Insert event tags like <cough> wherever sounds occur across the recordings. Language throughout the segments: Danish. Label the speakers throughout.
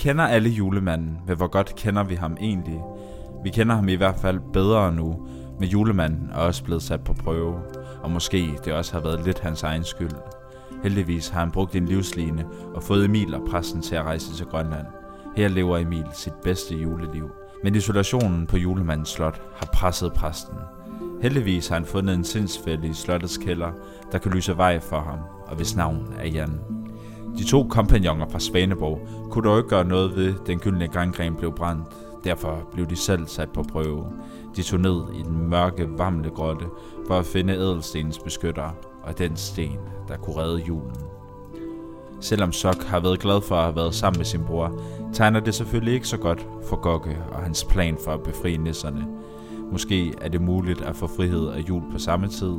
Speaker 1: kender alle julemanden, men hvor godt kender vi ham egentlig? Vi kender ham i hvert fald bedre nu, med julemanden er også blevet sat på prøve, og måske det også har været lidt hans egen skyld. Heldigvis har han brugt en livsline og fået Emil og præsten til at rejse til Grønland. Her lever Emil sit bedste juleliv. Men isolationen på julemandens slot har presset præsten. Heldigvis har han fundet en sindsfælde i slottets kælder, der kan lyse vej for ham, og hvis navn er Jan. De to kompagnoner fra Svaneborg kunne dog ikke gøre noget ved, den gyldne grængren blev brændt. Derfor blev de selv sat på prøve. De tog ned i den mørke, varmle grotte for at finde ædelstenens beskytter og den sten, der kunne redde julen. Selvom Sok har været glad for at have været sammen med sin bror, tegner det selvfølgelig ikke så godt for Gokke og hans plan for at befri nisserne. Måske er det muligt at få frihed og jul på samme tid.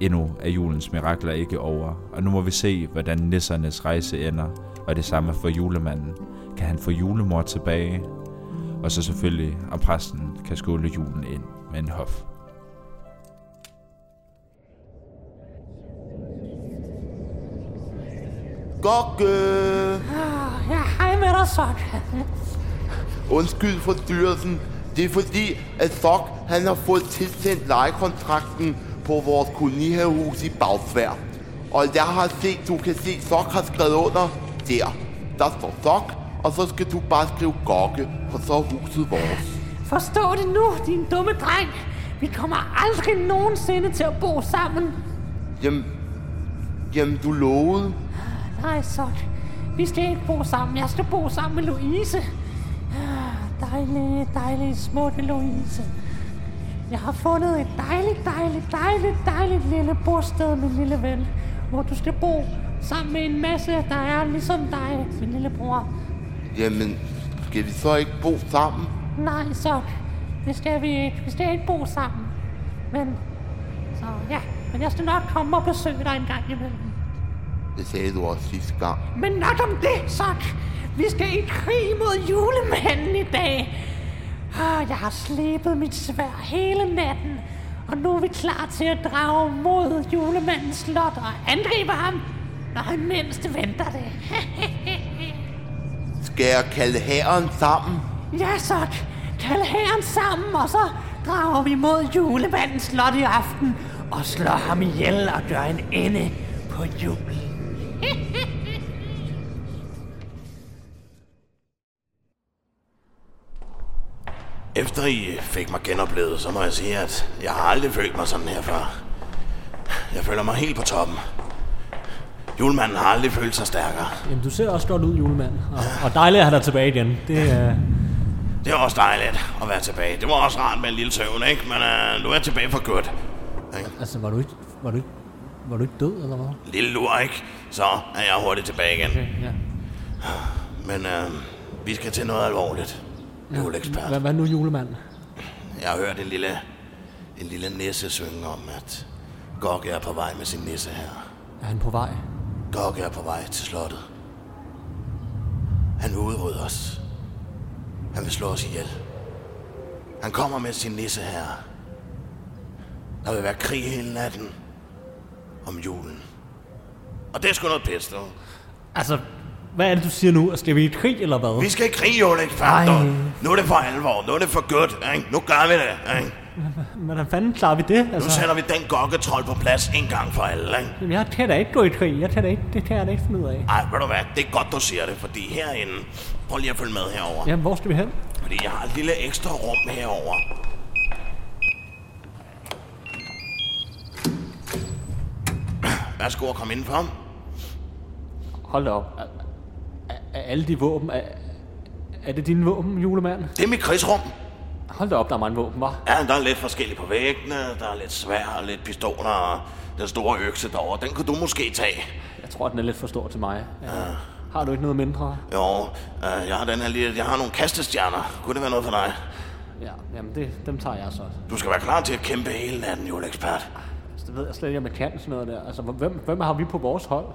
Speaker 1: Endnu er julens mirakler ikke over, og nu må vi se, hvordan nissernes rejse ender, og det samme for julemanden. Kan han få julemor tilbage? Og så selvfølgelig, om præsten kan skåle julen ind med en hof.
Speaker 2: Gokke!
Speaker 3: Ah, Ja, hej med dig, Sok.
Speaker 2: Undskyld forstyrrelsen. Det er fordi, at Sok han har fået tilsendt lejekontrakten på vores kolonihavehus i Bagsvær. Og jeg har set, du kan se, Sok har skrevet under der. Der står Sok, og så skal du bare skrive Gokke, for så er huset vores.
Speaker 3: Forstå det nu, din dumme dreng. Vi kommer aldrig nogensinde til at bo sammen.
Speaker 2: Jamen, jamen du lovede.
Speaker 3: Nej, Sok. Vi skal ikke bo sammen. Jeg skal bo sammen med Louise. Ah, Dejlige, dejlige, smukke Louise. Jeg har fundet et dejligt, dejligt, dejligt, dejligt lille bosted, min lille ven. Hvor du skal bo sammen med en masse, der er ligesom dig, min lille bror.
Speaker 2: Jamen, skal vi så ikke bo sammen?
Speaker 3: Nej, Sok. Det skal vi ikke. Vi skal ikke bo sammen. Men, så ja. Men jeg skal nok komme og besøge dig en gang imellem.
Speaker 2: Det sagde du også sidste gang.
Speaker 3: Men nok om det, Sok. Vi skal i krig mod julemanden i dag. Ah, Jeg har slebet mit svær hele natten. Og nu er vi klar til at drage mod julemandens slot og angribe ham, når han mindst venter det. <laughs>
Speaker 2: Skal jeg kalde hæren sammen?
Speaker 3: Ja, Sok. Kald herren sammen, og så drager vi mod julemandens slot i aften og slår ham ihjel og gør en ende på julen.
Speaker 4: Efter I fik mig genoplevet, så må jeg sige, at jeg har aldrig følt mig sådan her før. Jeg føler mig helt på toppen. Julemanden har aldrig følt sig stærkere.
Speaker 5: Jamen, du ser også godt ud, julemand. Og, og dejligt at have dig tilbage igen. Det er...
Speaker 4: Det er også dejligt at være tilbage. Det var også rart med en lille søvn, ikke? Men uh, nu er jeg tilbage for godt. Ikke?
Speaker 5: Altså, var du ikke, var du ikke, var du ikke død, eller hvad?
Speaker 4: Lille lur, ikke? Så er jeg hurtigt tilbage igen.
Speaker 5: Okay, ja.
Speaker 4: Men uh, vi skal til noget alvorligt. Juleekspert.
Speaker 5: Hvad, hvad nu, julemand?
Speaker 4: Jeg har hørt en lille, en lille nisse synge om, at Gok er på vej med sin nisse her.
Speaker 5: Er han på vej?
Speaker 4: Gok er på vej til slottet. Han vil udrydde os. Han vil slå os ihjel. Han kommer med sin nisse her. Der vil være krig hele natten om julen. Og det er sgu noget pis, du.
Speaker 5: Altså, hvad er det, du siger nu? Skal vi i krig, eller hvad?
Speaker 4: Vi skal i krig, Juleekspert.
Speaker 5: Ej.
Speaker 4: Nu er det for alvor. Nu er det for godt. Ikke? Nu gør vi det. Ikke?
Speaker 5: Hvordan fanden klarer vi det?
Speaker 4: Nu
Speaker 5: Altså,
Speaker 4: sætter vi den gokketrol på plads en gang for alle. Ikke?
Speaker 5: Jamen, jeg kan da ikke gå i krig. Jeg kan da ikke, det kan jeg da ikke finde ud af.
Speaker 4: Ej, ved du hvad? Det er godt, du siger det, fordi herinde... Prøv lige at følge med herover.
Speaker 5: Jamen, hvor skal vi hen?
Speaker 4: Fordi jeg har et lille ekstra rum herover. Værsgo at komme indenfor.
Speaker 5: Hold da op. Er, alle de våben... Er, er det dine våben, julemand?
Speaker 4: Det er mit krigsrum.
Speaker 5: Hold da op, der er mange våben, var.
Speaker 4: Ja, der er lidt forskelligt på væggene. Der er lidt svær og lidt pistoler og den store økse derovre. Den kunne du måske tage.
Speaker 5: Jeg tror, den er lidt for stor til mig. Ja. Har du ikke noget mindre?
Speaker 4: Jo, øh, jeg har den her lille... Jeg har nogle kastestjerner. Kunne det være noget for dig?
Speaker 5: Ja, jamen det, dem tager jeg så.
Speaker 4: Du skal være klar til at kæmpe hele natten, juleekspert.
Speaker 5: Altså, det ved jeg slet ikke, om jeg kan sådan noget der. Altså, hvem, hvem har vi på vores hold?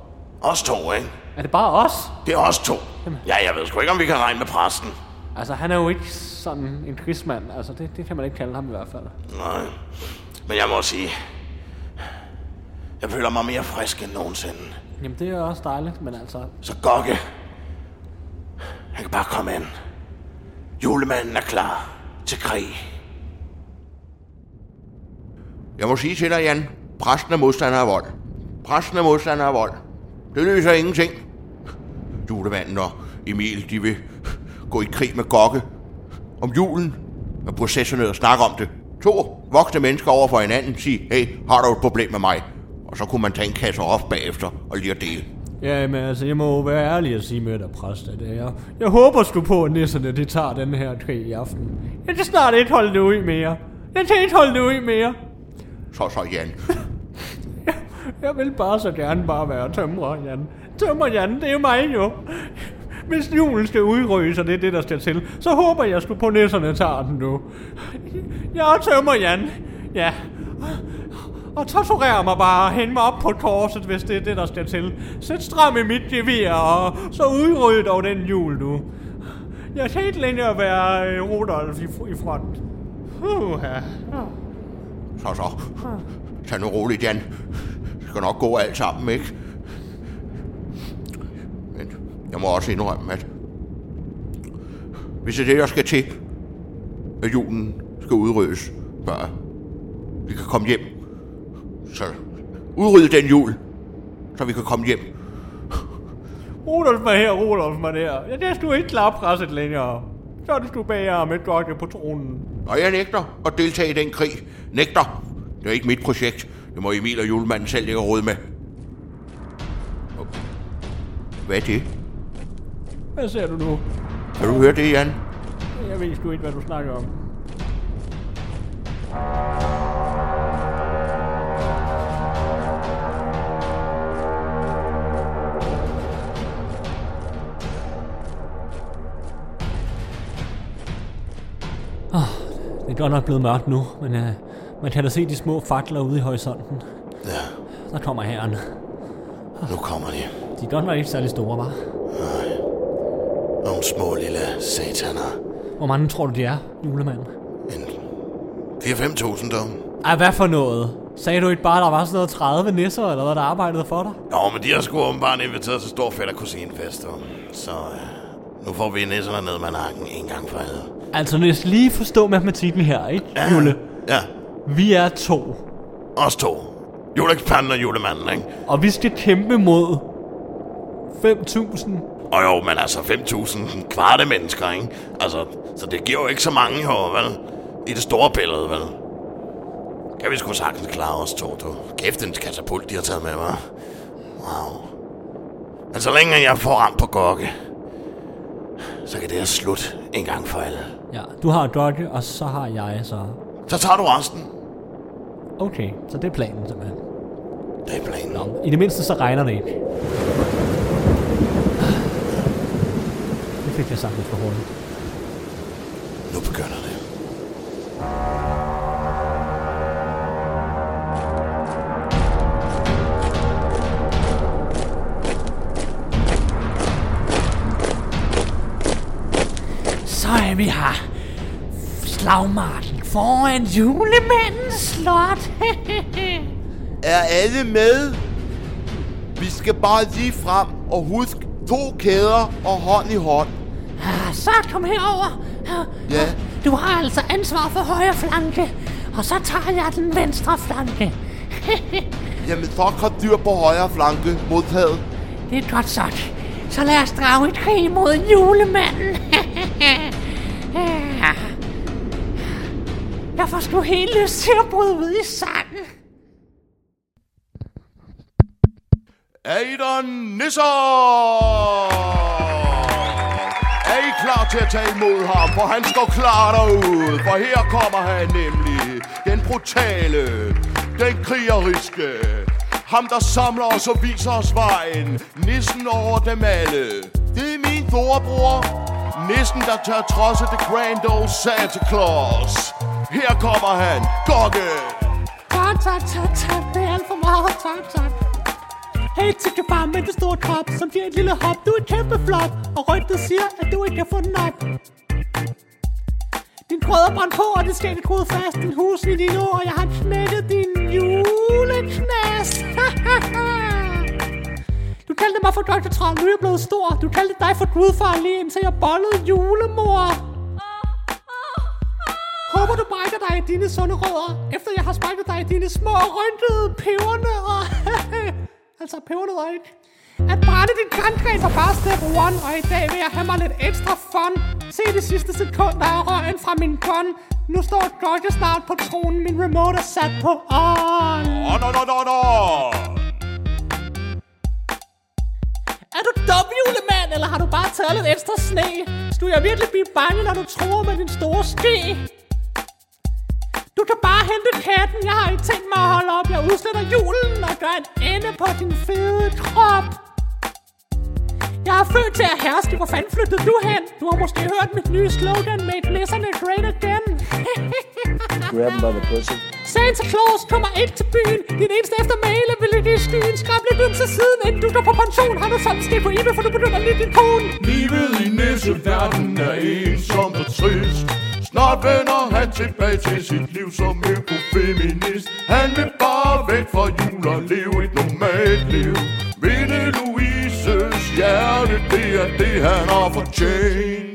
Speaker 4: Os to, ikke?
Speaker 5: Er det bare os?
Speaker 4: Det er os to. Ja, jeg ved sgu ikke, om vi kan regne med præsten.
Speaker 5: Altså, han er jo ikke sådan en krigsmand. Altså, det, det kan man ikke kalde ham i hvert fald.
Speaker 4: Nej, men jeg må sige... Jeg føler mig mere frisk end nogensinde.
Speaker 5: Jamen, det er også dejligt, men altså...
Speaker 4: Så Gokke... Han kom an. Julemanden er klar til krig.
Speaker 2: Jeg må sige til dig, Jan. Præsten er modstander af vold. Præsten er modstander af vold. Det løser ingenting. Julemanden og Emil, de vil gå i krig med Gokke om julen. Men processerne og snakke om det. To voksne mennesker over for hinanden sige, hey, har du et problem med mig? Og så kunne man tage en kasse op bagefter og lige at dele.
Speaker 5: Ja, men altså, jeg må jo være ærlig og sige med dig, præst, at jeg, jeg håber sgu på, at nisserne, det tager den her krig i aften. Jeg kan snart ikke holde det ud mere. Jeg kan ikke holde det ud mere.
Speaker 2: Så så, Jan. <laughs>
Speaker 5: Jeg vil bare så gerne bare være tømrer, Jan. Tømrer, Jan, det er mig jo. Hvis julen skal udrøges, og det er det, der skal til, så håber jeg sgu på, nisserne tager den nu. Jeg er tømmer, Jan. Ja. Og torturer mig bare, hæng mig op på korset, hvis det er det, der skal til. Sæt stram i mit gevir, og så udryd dog den jul, du. Jeg kan ikke længere være øh, Rudolf i, i front. Uh, ja.
Speaker 2: Så så. Tag nu roligt, Jan. Skal nok gå alt sammen, ikke? Men jeg må også indrømme, at hvis det er det, der skal til, at julen skal udryddes, før vi kan komme hjem, så udrydde den jul, så vi kan komme hjem.
Speaker 5: Rudolf var her, Rudolf var der. Ja, det er du ikke klar presset længere. Så er det du bag jer med Gokke på tronen.
Speaker 2: Og jeg nægter at deltage i den krig. Nægter. Det er ikke mit projekt. Det må Emil og julemanden selv lægge råd med. Hvad er det?
Speaker 5: Hvad ser du nu?
Speaker 2: Kan du høre det, Jan?
Speaker 5: Jeg ved sgu ikke, hvad du snakker om. Oh, det er godt nok blevet mørkt nu, men uh, man kan da se de små fakler ude i horisonten.
Speaker 4: Ja,
Speaker 5: Der kommer herren.
Speaker 4: nu kommer de.
Speaker 5: De er godt nok ikke særlig store, var.
Speaker 4: Nogle små lille sataner.
Speaker 5: Hvor mange tror du, de er, julemand?
Speaker 4: En 4-5.000 dog.
Speaker 5: Ej, hvad for noget? Sagde du ikke bare, der var sådan noget 30 nisser, eller hvad, der arbejdede for dig?
Speaker 4: Jo, men de har sgu åbenbart inviteret til stor fætter kusinefest. Så øh, nu får vi nisserne ned med nakken en gang for alle.
Speaker 5: Altså, skal lige forstå matematikken her, ikke,
Speaker 4: Ja.
Speaker 5: Jule?
Speaker 4: Ja,
Speaker 5: Vi er to,
Speaker 4: os to. Juleeksperten og julemanden, ikke?
Speaker 5: og vi skal kæmpe mod 5.000.
Speaker 4: Og jo, men altså 5.000 kvarte mennesker, ikke? Altså, så det giver jo ikke så mange her, vel? I det store billede, vel? Kan vi sgu sagtens klare os to, du. Kæft, en katapult, de har taget med mig. Wow. Men så længe jeg får ramt på gokke, så kan det her slut en gang for alle.
Speaker 5: Ja, du har Dodge, og så har jeg så...
Speaker 4: Så tager du resten.
Speaker 5: Okay, så det er planen simpelthen.
Speaker 4: Det er planen.
Speaker 5: Nå, i det mindste så regner det ikke. Det fik jeg sagt lidt for hurtigt.
Speaker 4: Nu begynder det.
Speaker 3: Så er vi her. Slagmarken foran julemandens slot. <laughs>
Speaker 2: Er alle med? Vi skal bare lige frem og husk to kæder og hånd i hånd.
Speaker 3: Ah, Så kom herover.
Speaker 2: Ja.
Speaker 3: Du har altså ansvar for højre flanke, og så tager jeg den venstre flanke. <laughs>
Speaker 2: Jamen, så kan dyr på højre flanke modtaget.
Speaker 3: Det er godt sagt. Så lad os drage et krig mod julemanden. <laughs> sgu helt lyst til at bryde ud i sangen.
Speaker 2: Adon Nisser! Er I klar til at tage imod ham? For han står klar derude. For her kommer han nemlig. Den brutale. Den krigeriske. Ham, der samler os og viser os vejen. Nissen over dem alle. Det er min storebror. Nissen, der tør trodse The Grand Old Santa Claus. Her kommer han. Gokke!
Speaker 3: Tak, tak, tak, tak. Det er alt for meget. Tak, tak. Hey, til bare med det store krop, som giver et lille hop. Du er et kæmpe flop, og rygtet siger, at du ikke kan få den op. Din krødder er brændt på, og det skal ikke kode fast. Din hus i din og jeg har knækket din juleknast. <laughs> du
Speaker 5: kaldte mig for Dr. Troll, nu er jeg blevet stor. Du kaldte dig for gudfar lige indtil jeg bollede julemor. Håber du brækker dig i dine sunde rødder, efter jeg har sprækket dig i dine små rynkede pebernødder. <laughs> altså pebernødder, ikke? At brænde dit grangren var bare step one, og i dag vil jeg have mig lidt ekstra fun. Se det sidste sekund, der er røgen fra min gun. Nu står Dodger snart på tronen, min remote er sat på on.
Speaker 4: Åh, nå, nå, nå, nå!
Speaker 5: Er du dum, julemand, eller har du bare taget lidt ekstra sne? Skulle jeg virkelig blive bange, når du tror med din store ske? Du kan bare hente katten, jeg har ikke tænkt mig at holde op. Jeg udsletter julen og gør en ende på din fede krop. Jeg er født til at herske. Hvor fanden flyttede du hen? Du har måske hørt mit nye slogan, Make nisserne great again. <laughs>
Speaker 6: Grab him by the pussy.
Speaker 5: Santa Claus kommer ikke til byen. Din eneste eftermæle vil ligge i skyen. Skrab lidt ud til siden, inden du går på pension. Har du sådan ske på eBay, for du begynder lidt din kone.
Speaker 2: Livet i nisseverdenen er ensomt og trist Snart vender han tilbage til sit liv som økofeminist. Han vil bare væk fra jul og leve et normalt liv. Vinde Louises hjerte, det er det han har fortjent.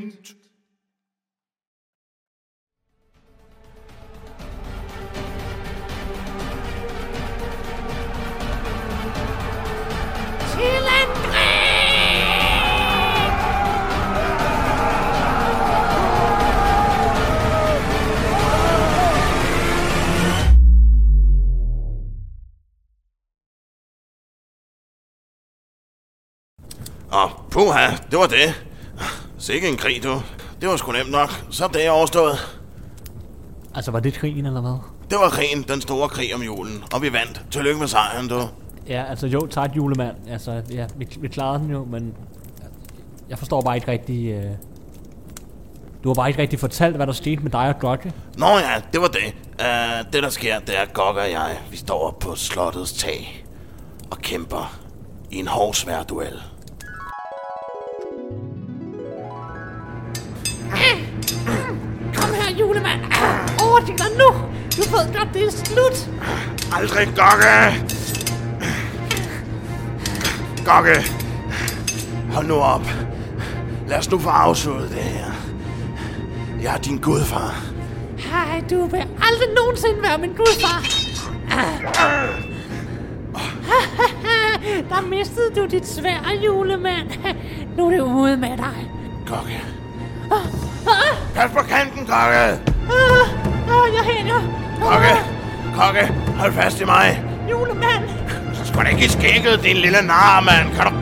Speaker 4: Puha, det var det. Sikke en krig, du. Det var sgu nemt nok. Så er det overstået.
Speaker 7: Altså, var det krigen, eller hvad?
Speaker 4: Det var krigen, den store krig om julen. Og vi vandt. Tillykke med sejren, du.
Speaker 7: Ja, altså jo, tak julemand. Altså, ja, vi, vi klarede den jo, men jeg forstår bare ikke rigtig... Øh... Du har bare ikke rigtig fortalt, hvad der skete med dig og Dodge.
Speaker 4: Nå ja, det var det. Uh, det der sker, det er, at Gok og jeg, vi står oppe på slottets tag og kæmper i en hård svær duel.
Speaker 5: Dig nu. Du ved godt, det er slut.
Speaker 4: Aldrig, Gokke! Gokke! Hold nu op. Lad os nu få afsluttet det her. Jeg er din gudfar.
Speaker 5: Hej, du vil aldrig nogensinde være min gudfar. Der mistede du dit svære julemand. Nu er det ude med dig.
Speaker 4: Gokke. Pas på kanten, Gokke!
Speaker 5: Ah, ah, jeg hænger.
Speaker 4: Gokke! Gokke, hold fast i mig.
Speaker 5: Julemand.
Speaker 4: Så skal du ikke i skægget, din lille nar, mand. Kan du...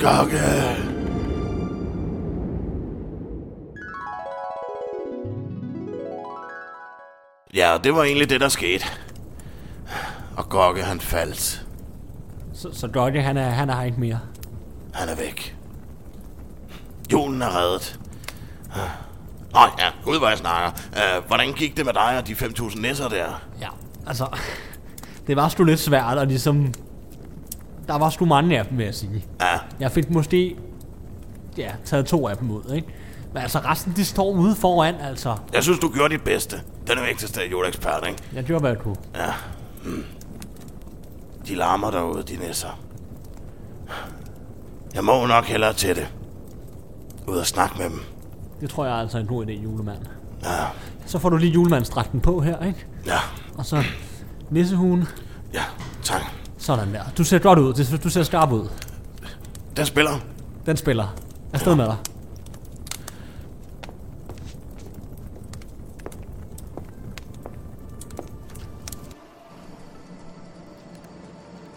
Speaker 4: Gokke! Ja, det var egentlig det, der skete. Og Gokke, han faldt.
Speaker 7: Så, så Dodge, han er, han er her ikke mere.
Speaker 4: Han er væk. Julen er reddet. Nå ja, gud hvor jeg snakker. Uh, hvordan gik det med dig og de 5.000 nisser der?
Speaker 7: Ja, altså... Det var sgu lidt svært, og ligesom... Der var sgu mange af dem, vil jeg sige.
Speaker 4: Ja,
Speaker 7: Jeg fik måske... Ja, taget to af dem ud, ikke? Men altså, resten, de står ude foran, altså.
Speaker 4: jeg synes, du gjorde dit bedste. Den er vigtigste juleekspert, ikke?
Speaker 7: Jeg gjorde, hvad jeg kunne.
Speaker 4: Ja. Hmm. De larmer derude, de nisser. Jeg må nok hellere til det. Ud og snakke med dem.
Speaker 7: Det tror jeg er altså en god idé, julemand.
Speaker 4: Ja,
Speaker 7: Så får du lige julemandsdragten på her, ikke?
Speaker 4: ja,
Speaker 7: Og så nissehuen.
Speaker 4: ja, tak.
Speaker 7: Sådan der. Du ser godt ud. Du ser skarp ud.
Speaker 4: Den spiller.
Speaker 7: Den spiller. Afsted med dig.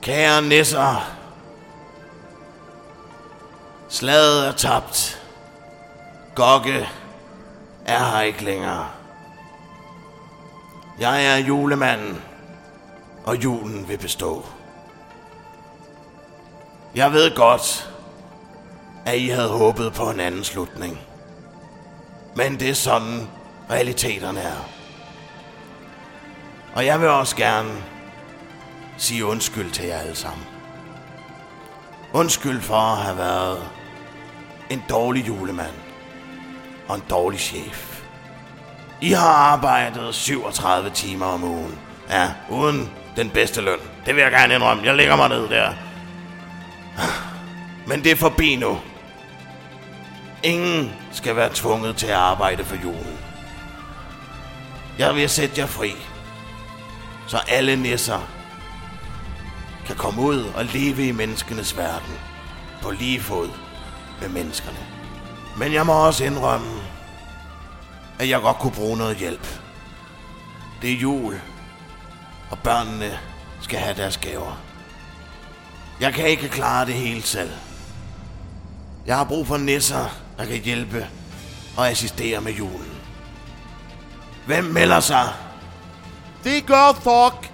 Speaker 4: Kære nisser. Slaget er tabt. Gokke er her ikke længere. Jeg er julemanden, og julen vil bestå. Jeg ved godt, at I havde håbet på en anden slutning. Men det er sådan, realiteterne er. Og jeg vil også gerne sige undskyld til jer alle sammen. Undskyld for at have været en dårlig julemand og en dårlig chef. I har arbejdet 37 timer om ugen. Ja, uden den bedste løn. Det vil jeg gerne indrømme. Jeg lægger mig ned der. Men det er forbi nu. Ingen skal være tvunget til at arbejde for julen. Jeg vil sætte jer fri, så alle nisser kan komme ud og leve i menneskenes verden på lige fod med menneskerne. Men jeg må også indrømme, at jeg godt kunne bruge noget hjælp. Det er jul, og børnene skal have deres gaver. Jeg kan ikke klare det hele selv. Jeg har brug for nisser, der kan hjælpe og assistere med julen. Hvem melder sig?
Speaker 2: Det gør Thok.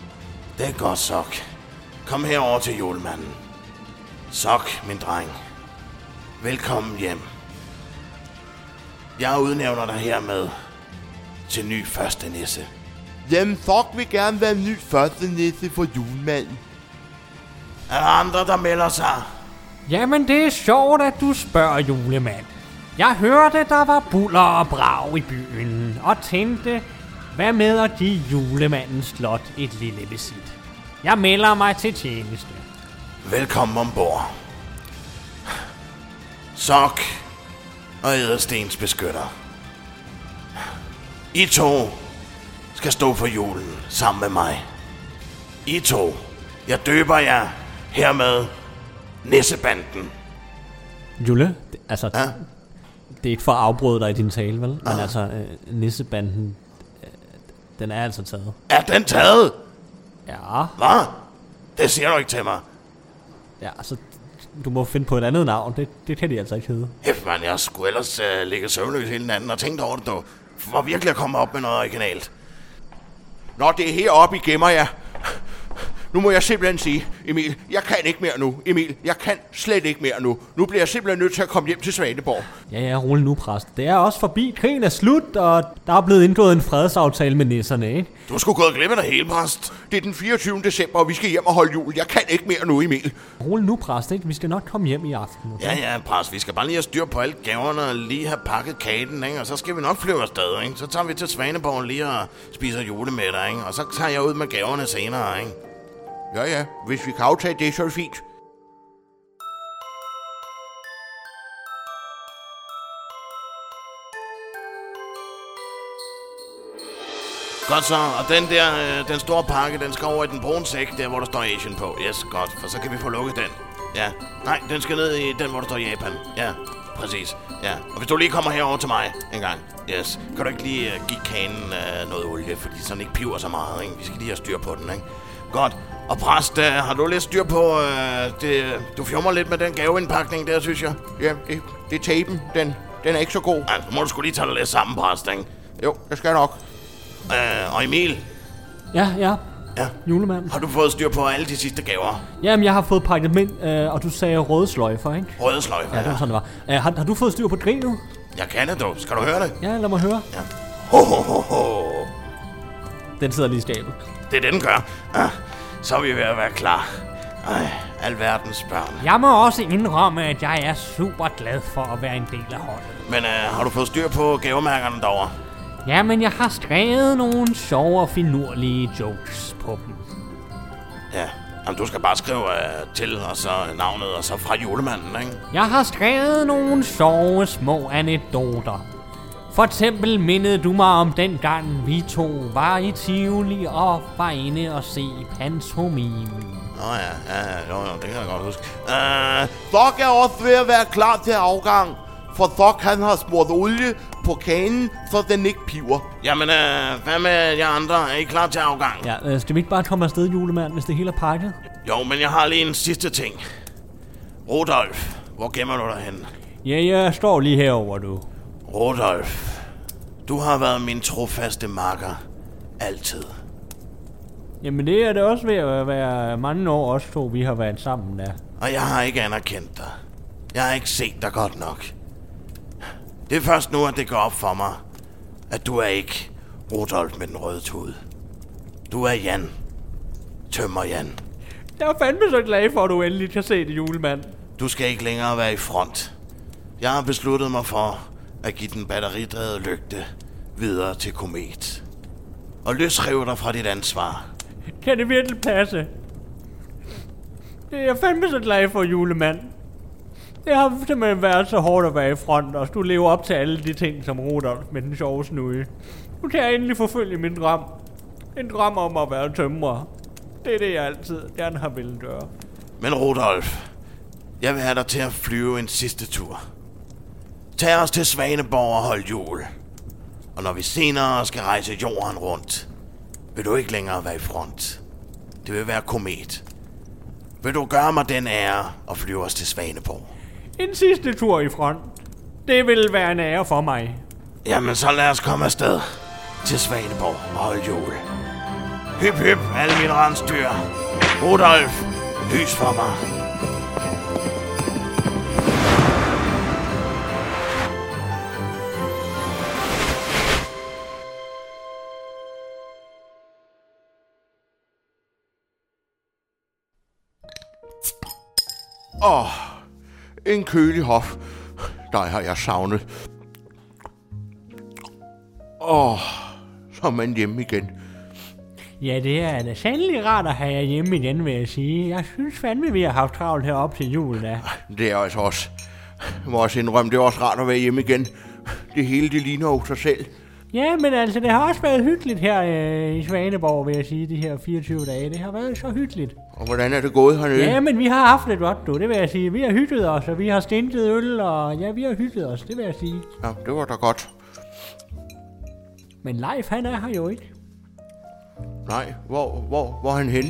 Speaker 4: Det godt, Sok. Kom herover til julemanden. Sok, min dreng. Velkommen hjem. Jeg udnævner dig hermed til ny første nisse.
Speaker 2: Jamen, Thok vil gerne være ny første nisse for julemanden.
Speaker 4: Er der andre, der melder sig?
Speaker 5: Jamen, det er sjovt, at du spørger, julemand. Jeg hørte, der var buller og brag i byen, og tænkte, hvad med at give julemandens slot et lille visit? Jeg melder mig til tjeneste.
Speaker 4: Velkommen ombord. Sok og Æderstens beskytter. I to skal stå for julen sammen med mig. I to. Jeg døber jer hermed Nissebanden.
Speaker 5: Jule, det, altså,
Speaker 4: Ja?
Speaker 5: det er ikke for at afbryde dig i din tale, vel? Men altså, øh, nissebanden, øh, den er altså taget.
Speaker 4: Er den taget?
Speaker 5: Ja,
Speaker 4: Hvad? Det siger du ikke til mig.
Speaker 5: ja, altså, du må finde på et andet navn. Det, det kan de altså ikke hedde.
Speaker 4: Hæft, man, jeg skulle ellers uh, ligge søvnløs hele natten og tænkte over det, du. For virkelig at komme op med noget originalt.
Speaker 2: Nå, det er heroppe, I gemmer jer. Nu må jeg simpelthen sige, Emil, jeg kan ikke mere nu. Emil, jeg kan slet ikke mere nu. Nu bliver jeg simpelthen nødt til at komme hjem til Svaneborg.
Speaker 5: Ja, ja, rolig nu, præst. Det er også forbi. Krigen er slut, og der er blevet indgået en fredsaftale med nisserne, ikke?
Speaker 4: Du skulle gået glip af det hele, præst.
Speaker 2: Det er den 24. december, og vi skal hjem og holde jul. Jeg kan ikke mere nu, Emil.
Speaker 5: Rolig nu, præst, ikke? Vi skal nok komme hjem i aften. Okay?
Speaker 4: Ja, ja, præst. Vi skal bare lige have styr på alle gaverne og lige have pakket kagen, ikke? Og så skal vi nok flyve afsted, ikke? Så tager vi til Svaneborg lige og spiser julemiddag, ikke? Og så tager jeg ud med gaverne senere, ikke?
Speaker 2: Ja, ja. Hvis vi kan aftage det, så er det fint.
Speaker 4: Godt så, og den der, øh, den store pakke, den skal over i den brune sæk, der hvor der står Asian på. Yes, godt, for så kan vi få lukket den. Ja, nej, den skal ned i den, hvor der står Japan. Ja, præcis. Ja, og hvis du lige kommer herover til mig en gang, yes, kan du ikke lige øh, give kanen øh, noget olie, fordi sådan ikke piver så meget, ikke? Vi skal lige have styr på den, ikke? Godt. Og præst, uh, har du lidt styr på, uh, det, du fjummer lidt med den gaveindpakning der, synes jeg?
Speaker 2: Ja, det, det er tapen. Den, den er ikke så god.
Speaker 4: Ja, så må du skulle lige tage dig lidt sammen, præst, ikke?
Speaker 2: Jo, jeg skal nok.
Speaker 4: Uh, og Emil,
Speaker 5: Ja, ja.
Speaker 4: Ja.
Speaker 5: Julemand.
Speaker 4: har du fået styr på alle de sidste gaver?
Speaker 5: Jamen, jeg har fået pakket dem ind, øh, og du sagde røde sløjfer, ikke?
Speaker 4: Røde sløjfer,
Speaker 5: Ja, det var sådan, det var. Øh, har, har du fået styr på grinet?
Speaker 4: Jeg kan det, du. Skal du høre det?
Speaker 5: Ja, lad mig høre.
Speaker 4: Ho, ho, ho, ho.
Speaker 5: Den sidder lige i skabet.
Speaker 4: Det er det, den gør. Ah, så er vi ved at være klar. Ej, alverdens børn.
Speaker 3: Jeg må også indrømme, at jeg er super glad for at være en del af holdet.
Speaker 4: Men uh, har du fået styr på gavemærkerne derovre?
Speaker 3: Jamen, jeg har skrevet nogle sjove og finurlige jokes på dem.
Speaker 4: Ja. Jamen, du skal bare skrive uh, til, og så navnet, og så fra julemanden, ikke?
Speaker 3: Jeg har skrevet nogle sjove små anekdoter. For eksempel mindede du mig om den gang, vi to var i Tivoli og var inde og se pantomimen.
Speaker 4: Nå ja, ja, ja, jo, jo, det kan jeg godt huske. Uh,
Speaker 2: Thok er også ved at være klar til afgang. For Thok, han har smurt olie på kanen, så den ikke piver.
Speaker 4: jamen, uh, hvad med jer andre? Er I klar til afgang?
Speaker 5: Ja, øh, skal vi ikke bare komme afsted, julemand, hvis det hele er pakket?
Speaker 4: Jo, men jeg har lige en sidste ting. Rudolf, hvor gemmer du dig hen?
Speaker 5: Ja, jeg står lige herover du.
Speaker 4: Rudolf, du har været min trofaste makker. Altid.
Speaker 5: Jamen, det er det også ved at være mange år, os to, vi har været sammen der.
Speaker 4: Og jeg har ikke anerkendt dig. Jeg har ikke set dig godt nok. Det er først nu, at det går op for mig, at du er ikke Rudolf med den røde tud. Du er Jan. Tømmer Jan.
Speaker 5: Jeg er fandme så glad for, at du endelig kan se det, julemand.
Speaker 4: Du skal ikke længere være i front. Jeg har besluttet mig for at give den batteridrevede lygte videre til Komet. Og løsrive dig fra dit ansvar.
Speaker 5: Kan det virkelig passe? Det er jeg fandme så glad for, julemand. Det har simpelthen været så hårdt at være i front, og du lever op til alle de ting, som Rudolf med den sjove snude. Nu kan jeg endelig forfølge min drøm. En drøm om at være tømrer. Det er det, jeg altid gerne har ville gøre.
Speaker 4: Men Rudolf, jeg vil have dig til at flyve en sidste tur. Tag os til Svaneborg og hold jul. Og når vi senere skal rejse jorden rundt, vil du ikke længere være i front. Det vil være komet. Vil du gøre mig den ære og flyve os til Svaneborg?
Speaker 5: En sidste tur i front. Det vil være en ære for mig.
Speaker 4: Jamen, så lad os komme afsted til Svaneborg og holde jul. Hyp, hyp, alle mine rensdyr. Rudolf, lys for mig.
Speaker 2: Åh, oh, en kølig hof. Dig har jeg savnet. Åh, oh, så er man hjemme igen.
Speaker 5: Ja, det er da sandelig rart at have jer hjemme igen, vil jeg sige. Jeg synes fandme, vi har haft travlt heroppe til jul, da.
Speaker 2: Det er altså også. Jeg må også indrømme, det er også rart at være hjemme igen. Det hele, det ligner jo sig selv.
Speaker 5: Ja, men altså, det har også været hyggeligt her øh, i Svaneborg, vil jeg sige, de her 24 dage. Det har været så hyggeligt.
Speaker 2: Og hvordan er det gået hernede?
Speaker 5: Ja, men vi har haft det godt, du, det vil jeg sige. Vi har hygget os, og vi har stintet øl, og ja, vi har hygget os, det vil jeg sige.
Speaker 2: ja det var da godt.
Speaker 5: Men Leif, han er her jo ikke.
Speaker 2: Nej, hvor, hvor, hvor er han henne?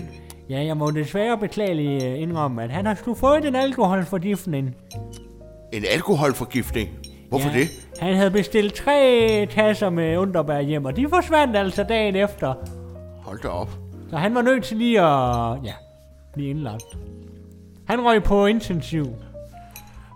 Speaker 5: Ja, jeg må desværre beklageligt øh, indrømme, at han har sgu fået en alkoholforgiftning.
Speaker 2: En alkoholforgiftning? Hvorfor
Speaker 5: ja,
Speaker 2: det?
Speaker 5: Han havde bestilt tre tasser med underbær hjem, og de forsvandt altså dagen efter.
Speaker 2: Hold da op.
Speaker 5: Så han var nødt til lige at, ja, blive indlagt. Han røg på intensiv.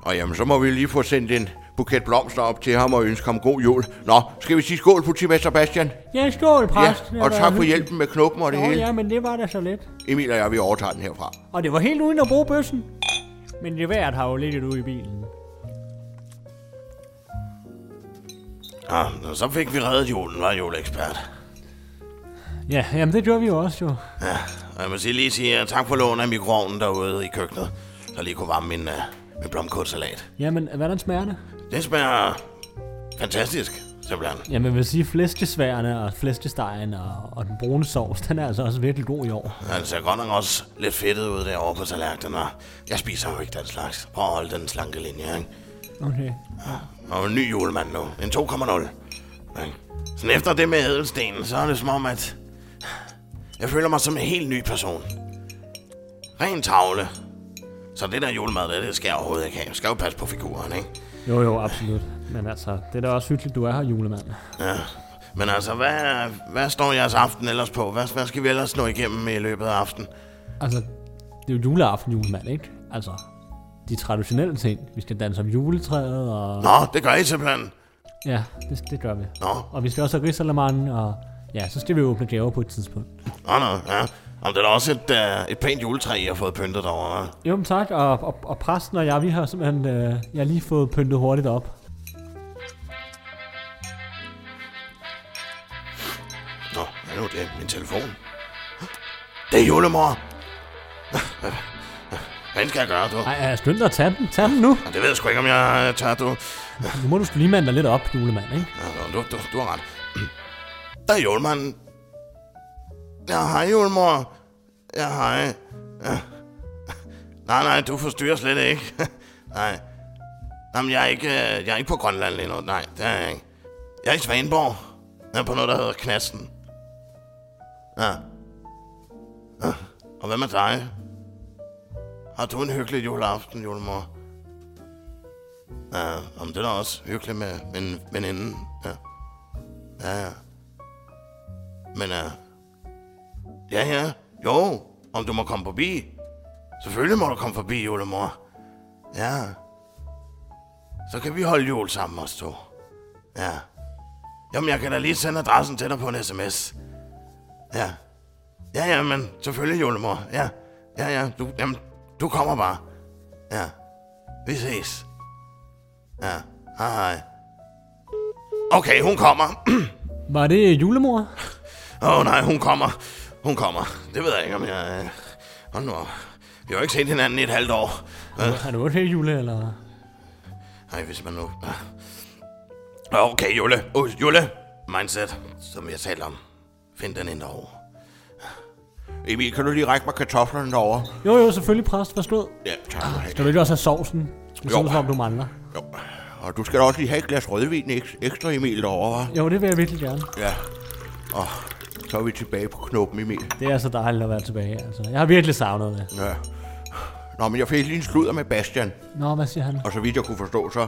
Speaker 2: Og jamen, så må vi lige få sendt en buket blomster op til ham og ønske ham god jul. Nå, skal vi sige skål, politimester Bastian?
Speaker 5: Ja, skål, præst.
Speaker 2: Ja, og tak for hjælpen med knuppen og det
Speaker 5: Nå,
Speaker 2: hele.
Speaker 5: ja, men det var da så let.
Speaker 2: Emil og jeg, vi overtager den herfra.
Speaker 5: Og det var helt uden at bruge bøssen. Men det værd har jo ligget ude i bilen.
Speaker 4: Ja, og så fik vi reddet julen, var juleekspert.
Speaker 5: Ja, jamen det gjorde vi jo også jo.
Speaker 4: Ja, og jeg må sige, lige sige tak for lån af mikroovnen derude i køkkenet, så lige kunne varme min, uh, min blomkålsalat.
Speaker 5: Jamen, hvordan smager det?
Speaker 4: Det smager fantastisk, simpelthen.
Speaker 5: Jamen, jeg vil sige, flæskesværene og flæskestegen og, og den brune sovs, den er altså også virkelig god i år.
Speaker 4: Han ser godt nok også lidt fedtet ud derovre på tallerkenen, og jeg spiser jo ikke den slags. Prøv at holde den slanke linje, ikke?
Speaker 5: Okay.
Speaker 4: Og en ny julemand nu. En 2,0. Ikke? Sådan efter det med ædelstenen, så er det som om, at jeg føler mig som en helt ny person. Ren tavle. Så det der julemad, det, det skal jeg overhovedet ikke have. Jeg skal jo passe på figuren, ikke?
Speaker 5: Jo, jo, absolut. Men altså, det er da også hyggeligt, du er her, julemand.
Speaker 4: Ja. Men altså, hvad, hvad står jeres aften ellers på? Hvad, hvad skal vi ellers nå igennem i løbet af aftenen?
Speaker 5: Altså, det er jo juleaften, julemand, ikke? Altså, de traditionelle ting. Vi skal danse om juletræet, og...
Speaker 4: Nå, det gør I simpelthen.
Speaker 5: Ja, det, det gør vi.
Speaker 4: Nå,
Speaker 5: Og vi skal også have risalemang, og ja, så skal vi åbne gaver på et tidspunkt.
Speaker 4: nå, nå, ja. Om det er da også et, uh, et pænt juletræ, I har fået pyntet derovre.
Speaker 5: Jo, men tak, og, og, og præsten og jeg, vi har simpelthen, øh, jeg har lige fået pyntet hurtigt op.
Speaker 4: Nå, hvad er nu det? Min telefon. Det er julemor. Hvad skal jeg gøre, du?
Speaker 5: Ej, er jeg skyndt at tage den? Tag den nu.
Speaker 4: Ja, Det ved jeg sgu ikke, om jeg tager, du.
Speaker 5: Nu må du sgu lige mande dig lidt op, julemand, ikke?
Speaker 4: Ja, du, du, du har ret. Der er julemanden. Ja, hej, julemor. Ja, hej. Ja. Nej, nej, du forstyrrer slet ikke. <laughs> nej. Jamen, jeg er, ikke, øh, jeg er ikke på Grønland lige nu. Nej, det er jeg ikke. Jeg er i Svaneborg. Jeg er på noget, der hedder Knasten. Ja. ja. Og hvad med dig? Har du en hyggelig juleaften, julemor? Ja, om det er da også hyggeligt med min veninde. Ja. Ja, ja. Men ja. Ja, ja. Jo, om du må komme forbi. Selvfølgelig må du komme forbi, julemor. Ja. Så kan vi holde jul sammen os to. Ja. Jamen, jeg kan da lige sende adressen til dig på en sms. Ja. Ja, ja, men selvfølgelig, julemor. Ja. Ja, ja, du, jamen, du kommer bare. Ja. Vi ses. Ja, hej hej. Okay, hun kommer. <clears throat>
Speaker 5: Var det julemor?
Speaker 4: Åh oh, nej, hun kommer. hun kommer. Det ved jeg ikke, om jeg... øh, Hold nu op. Vi har jo ikke set hinanden i et halvt år. Øh,
Speaker 5: Er du okay, Jule, eller?
Speaker 4: Nej, hvis man nu... Okay, Jule. Uh, Jule. Mindset, som jeg talte om. Find den ind derovre. Emil, kan du lige række mig kartoflerne derovre?
Speaker 5: Jo, jo, selvfølgelig, præst. Forstået.
Speaker 4: Ja, tak have.
Speaker 5: Skal du ikke også have sovsen? Det ud, som om du mangler.
Speaker 4: Jo. Og du skal da også lige have et glas rødvin eks- ekstra, Emil, derovre, hva'?
Speaker 5: Jo, det vil jeg virkelig gerne.
Speaker 4: Ja. Og så er vi tilbage på knoppen, Emil.
Speaker 5: Det er så dejligt at være tilbage, altså. Jeg har virkelig savnet det.
Speaker 4: Ja. Nå, men jeg fik lige en sludder med Bastian.
Speaker 5: Nå, hvad siger han?
Speaker 4: Og så vidt jeg kunne forstå, så,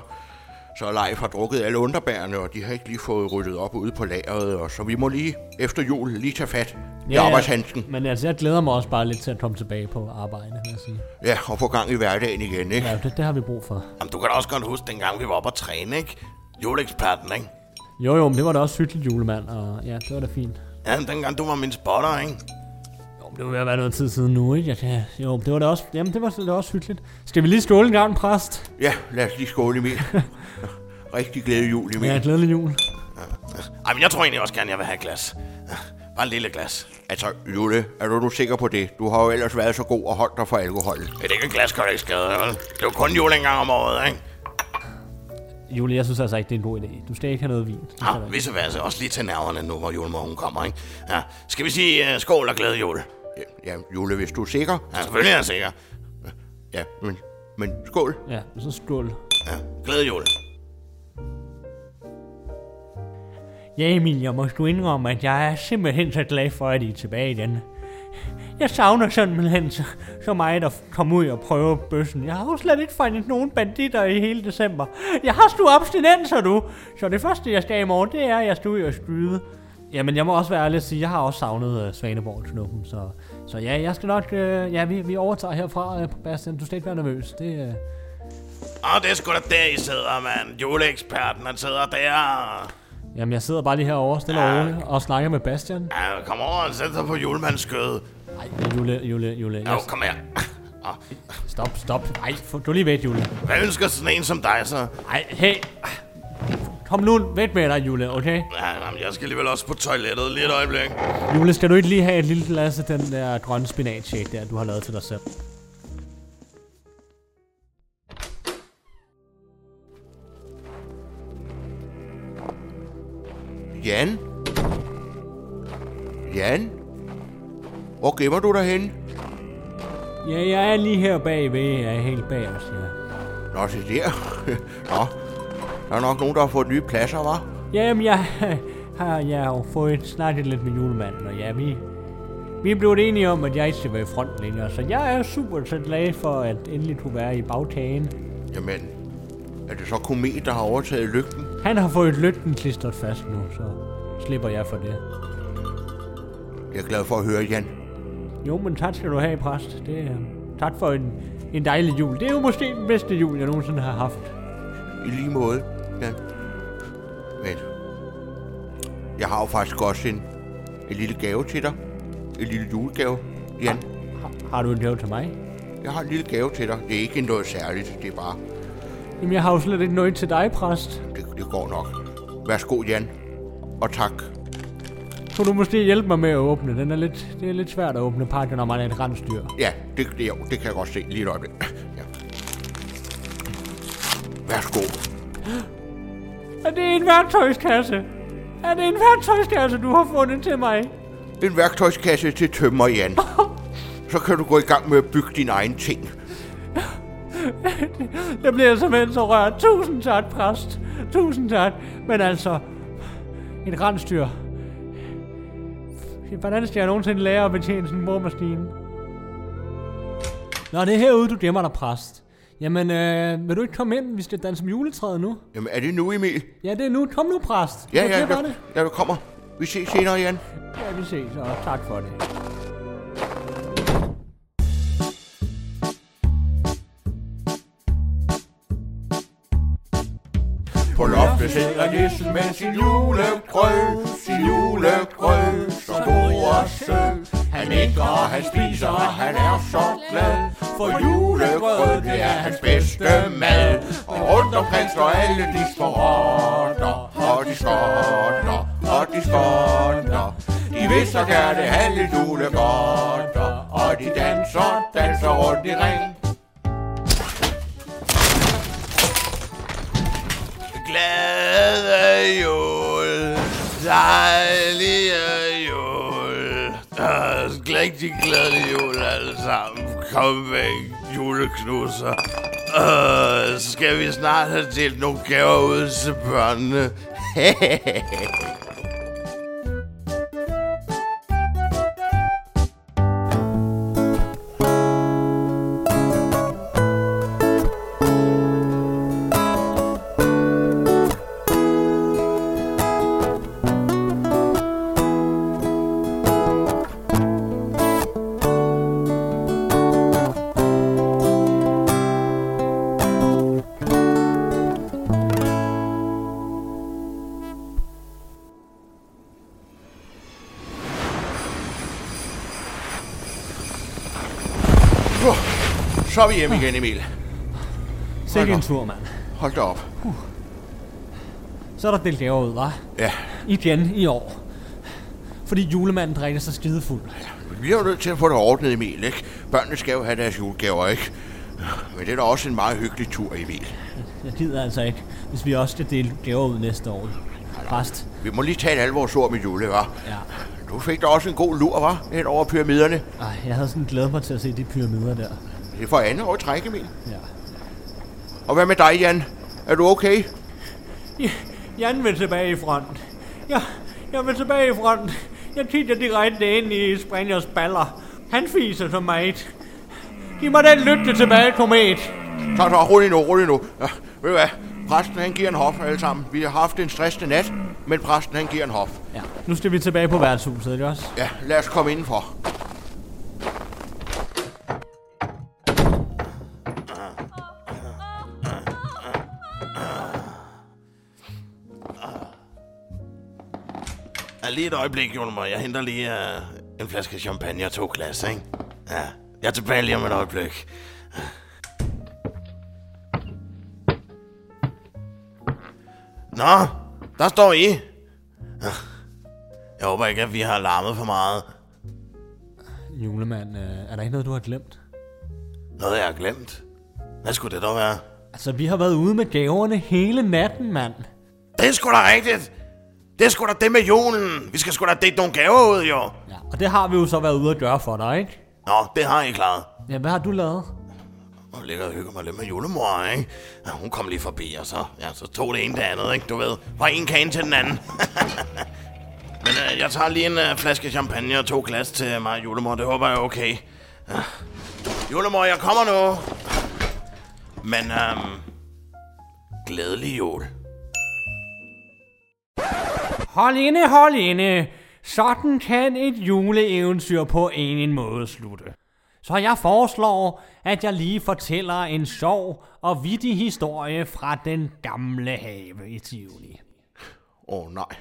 Speaker 4: så Leif har drukket alle underbærene, og de har ikke lige fået ryddet op ude på lageret. Og så vi må lige efter jul lige tage fat i ja, arbejdshandsken.
Speaker 5: Men altså, jeg glæder mig også bare lidt til at komme tilbage på arbejde, vil jeg sige.
Speaker 4: Ja, og få gang i hverdagen igen, ikke?
Speaker 5: Ja, det, det har vi brug for.
Speaker 4: Jamen, du kan da også godt huske, dengang vi var oppe at træne, ikke? Juleeksperten, ikke?
Speaker 5: Jo, jo, men det var da også hyggeligt, julemand, og ja, det var da fint.
Speaker 4: Ja, dengang du var min spotter, ikke?
Speaker 5: Jo, men det må være noget tid siden nu, ikke? Kan, jo, det var da også, jamen, det var, det var også hyggeligt. Skal vi lige skåle en gang, præst?
Speaker 4: Ja, lad os lige skåle, Emil. <laughs> Rigtig glæde jul, Emil.
Speaker 5: Ja, glædelig jul.
Speaker 4: Ej, men jeg tror egentlig også gerne, jeg vil have et glas. Bare en lille glas. Altså, Jule, er du nu sikker på det? Du har jo ellers været så god og holdt dig for alkohol. Er det ikke et glas, kan ikke skade, vel? Det er jo kun jul en gang om året, ikke?
Speaker 5: Julie, jeg synes altså ikke, det er en god idé. Du skal ikke have noget vin. Det
Speaker 4: Ja,
Speaker 5: du ikke.
Speaker 4: visse værelse. Også lige til nerverne nu, hvor julemorgen kommer, ikke? Ja, skal vi sige uh, skål og glæde jul? Ja, ja, Jule, hvis du er sikker. Ja, selvfølgelig er jeg sikker. Ja, men, men skål.
Speaker 5: Ja, så skål.
Speaker 4: Ja, glæde jul.
Speaker 5: Ja, Emil, jeg må sgu indrømme, at jeg er simpelthen så glad for, at I er tilbage igen. Jeg savner simpelthen så, så meget at komme ud og prøve bøssen. Jeg har jo slet ikke fundet nogen banditter i hele december. Jeg har sgu abstinenser, du. Så det første, jeg skal i morgen, det er, at jeg skal ud og skyde. Jamen, jeg må også være ærlig og sige, jeg har også savnet øh, uh, Svaneborg-snuppen, så, så ja, jeg skal nok, uh, ja, vi, vi overtager herfra, uh, Bastian, du skal ikke være nervøs, det, uh,
Speaker 4: Åh, det er sgu da der, I sidder, mand. Juleeksperten, han sidder der
Speaker 5: jamen, jeg sidder bare lige herovre, stille og roligt, og snakker med Bastian.
Speaker 4: Ja, kom over og sæt dig på julemands skød.
Speaker 5: Nej, Jule, Jule, Jule,
Speaker 4: Jo,
Speaker 5: jeg,
Speaker 4: kom her. Åh,
Speaker 5: stop, stop, nej, du lige væk, Jule.
Speaker 4: Hvad ønsker sådan en som dig, så?
Speaker 5: Ej, hey. Kom nu væk med dig, Jule, okay?
Speaker 4: Ja, jamen, jeg skal alligevel også på toilettet lige et øjeblik.
Speaker 5: Jule, skal du ikke lige have et lille glas af den der grønne spinatshake der, du har lavet til dig selv?
Speaker 4: Jan? Jan? Hvor gemmer du dig henne?
Speaker 5: Ja, jeg er lige her bagved. Jeg er helt bag os, ja.
Speaker 4: Nå, se der. <laughs> Nå, der er nok nogen, der har fået nye pladser, var?
Speaker 5: Jamen, jeg <laughs> har jeg har fået snakket lidt med julemanden, og ja, vi, vi blevet enige om, at jeg ikke skal være i front længere, så jeg er super så glad for, at endelig kunne være i bagtagen.
Speaker 4: Jamen, er det så Komet, der har overtaget lygten?
Speaker 5: Han har fået lygten klistret fast nu, så slipper jeg for det.
Speaker 4: Jeg er glad for at høre, Jan.
Speaker 5: Jo, men tak skal du have, præst. Det er, tak for en, en dejlig jul. Det er jo måske den bedste jul, jeg nogensinde har haft.
Speaker 4: I lige måde, Jan. Men, jeg har jo faktisk også en, en lille gave til dig. En lille julegave, Jan.
Speaker 5: Har, har du en gave til mig?
Speaker 4: Jeg har en lille gave til dig. Det er ikke noget særligt, det er bare,
Speaker 5: Jamen, jeg har jo slet ikke noget til dig, præst.
Speaker 4: det, det går nok. Værsgo, Jan. Og tak.
Speaker 5: Kunne du måske hjælpe mig med at åbne? Den er lidt, det er lidt svært at åbne pakken, når man er et rensdyr.
Speaker 4: Ja, det, det, jo, det kan jeg godt se. Lige et øjeblik. Ja. Værsgo. <gasps>
Speaker 5: Er det en værktøjskasse? Er det en værktøjskasse, du har fundet til mig?
Speaker 4: En værktøjskasse til tømmer, Jan. <laughs> Så kan du gå i gang med at bygge dine egne ting.
Speaker 5: Jeg bliver simpelthen så rørt. Tusind tak, præst. Tusind tak. Men altså, et rensdyr. Hvordan skal jeg nogensinde lære at betjene sådan en boremaskine? Nå, det er herude, du gemmer dig, præst. Jamen, øh, vil du ikke komme ind? Vi skal danse om juletræet nu.
Speaker 4: Jamen, er det nu, Emil?
Speaker 5: Ja, det er nu. Kom nu, præst.
Speaker 4: Ja, ja, ja,
Speaker 5: det?
Speaker 4: ja, jeg kommer. Vi ses senere, Jan.
Speaker 5: Ja, vi ses, og tak for det.
Speaker 8: På nissen med sin julegrød, sin julegrød, så god og sød. Han ikke og han spiser, og han er så glad, for julegrød, det er hans bedste mad. Og rundt omkring står alle de små rotter, og de skotter, og de skotter. De vil
Speaker 2: så gerne have lidt julegodter, og de danser, danser rundt i ring.
Speaker 4: Glade jul, dejlige jul. Øh, rigtig glædelig jul alle sammen. Kom væk, juleknusser. Øh, skal vi snart have delt nogle gaver ud til børnene. <laughs>
Speaker 2: Så er vi hjemme igen, Emil.
Speaker 5: Sikke en tur, mand.
Speaker 2: Hold da op.
Speaker 5: Så er der delt gaver ud, hva'?
Speaker 2: Ja,
Speaker 5: Igen i år. Fordi julemanden drikker sig skidefuld.
Speaker 2: vi bliver jo nødt til at få det ordnet, Emil, ikke? Børnene skal jo have deres julegaver, ikke? Men det er da også en meget hyggelig tur, Emil.
Speaker 5: Jeg gider altså ikke, hvis vi også skal dele gaver ud næste år. Præst.
Speaker 2: Vi må lige tage et alvorsord med jule, hva'?
Speaker 5: Ja.
Speaker 2: Du fik da også en god lur, hva'? Hen over pyramiderne.
Speaker 5: Ej, jeg havde sådan glædet mig til at se de pyramider der.
Speaker 2: Det er for andet år træk, Emil.
Speaker 5: Ja.
Speaker 2: Og hvad med dig, Jan? Er du okay?
Speaker 5: Jan vil tilbage i front. Ja, jeg vil tilbage i front. Jeg kigger direkte ind i Springers baller. Han fiser så meget. Giv mig den lytte tilbage, komet.
Speaker 2: Så, så, rolig nu, rolig nu. Ja, ved du hvad? Præsten, han giver en hof alle sammen. Vi har haft en stressende nat, men præsten, han giver en hof.
Speaker 5: Ja, nu skal vi tilbage på værtshuset, ikke også?
Speaker 2: Ja, lad os komme indenfor.
Speaker 4: Lige et øjeblik, Jonemar. Jeg henter lige uh, en flaske champagne og to glas, ikke? Ja, jeg er tilbage lige om et øjeblik. Nå, der står I. Jeg håber ikke, at vi har larmet for meget.
Speaker 5: Julemand, øh, er der ikke noget, du har glemt?
Speaker 4: Noget, jeg har glemt. Hvad skulle det dog være?
Speaker 5: Altså, vi har været ude med gaverne hele natten, mand.
Speaker 4: Det er sgu da rigtigt. Det er sgu da det med julen. Vi skal sgu da dække nogle gaver ud, jo.
Speaker 5: Ja, og det har vi jo så været ude at gøre for dig, ikke?
Speaker 4: Nå, det har I klaret.
Speaker 5: Ja, hvad har du lavet?
Speaker 4: Og ligger og hygger mig lidt med julemor, ikke? Ja, hun kom lige forbi, og så, ja, så tog det ene det andet, ikke? Du ved, fra en kane til den anden. <laughs> Men øh, jeg tager lige en øh, flaske champagne og to glas til mig, julemor. Det håber jeg er okay. Ja. Julemor, jeg kommer nu. Men, øhm, glædelig jul.
Speaker 5: Hold inde, hold inde. Sådan kan et juleeventyr på en måde slutte. Så jeg foreslår, at jeg lige fortæller en sjov og vittig historie fra den gamle have i Tivoli.
Speaker 2: Åh oh, nej.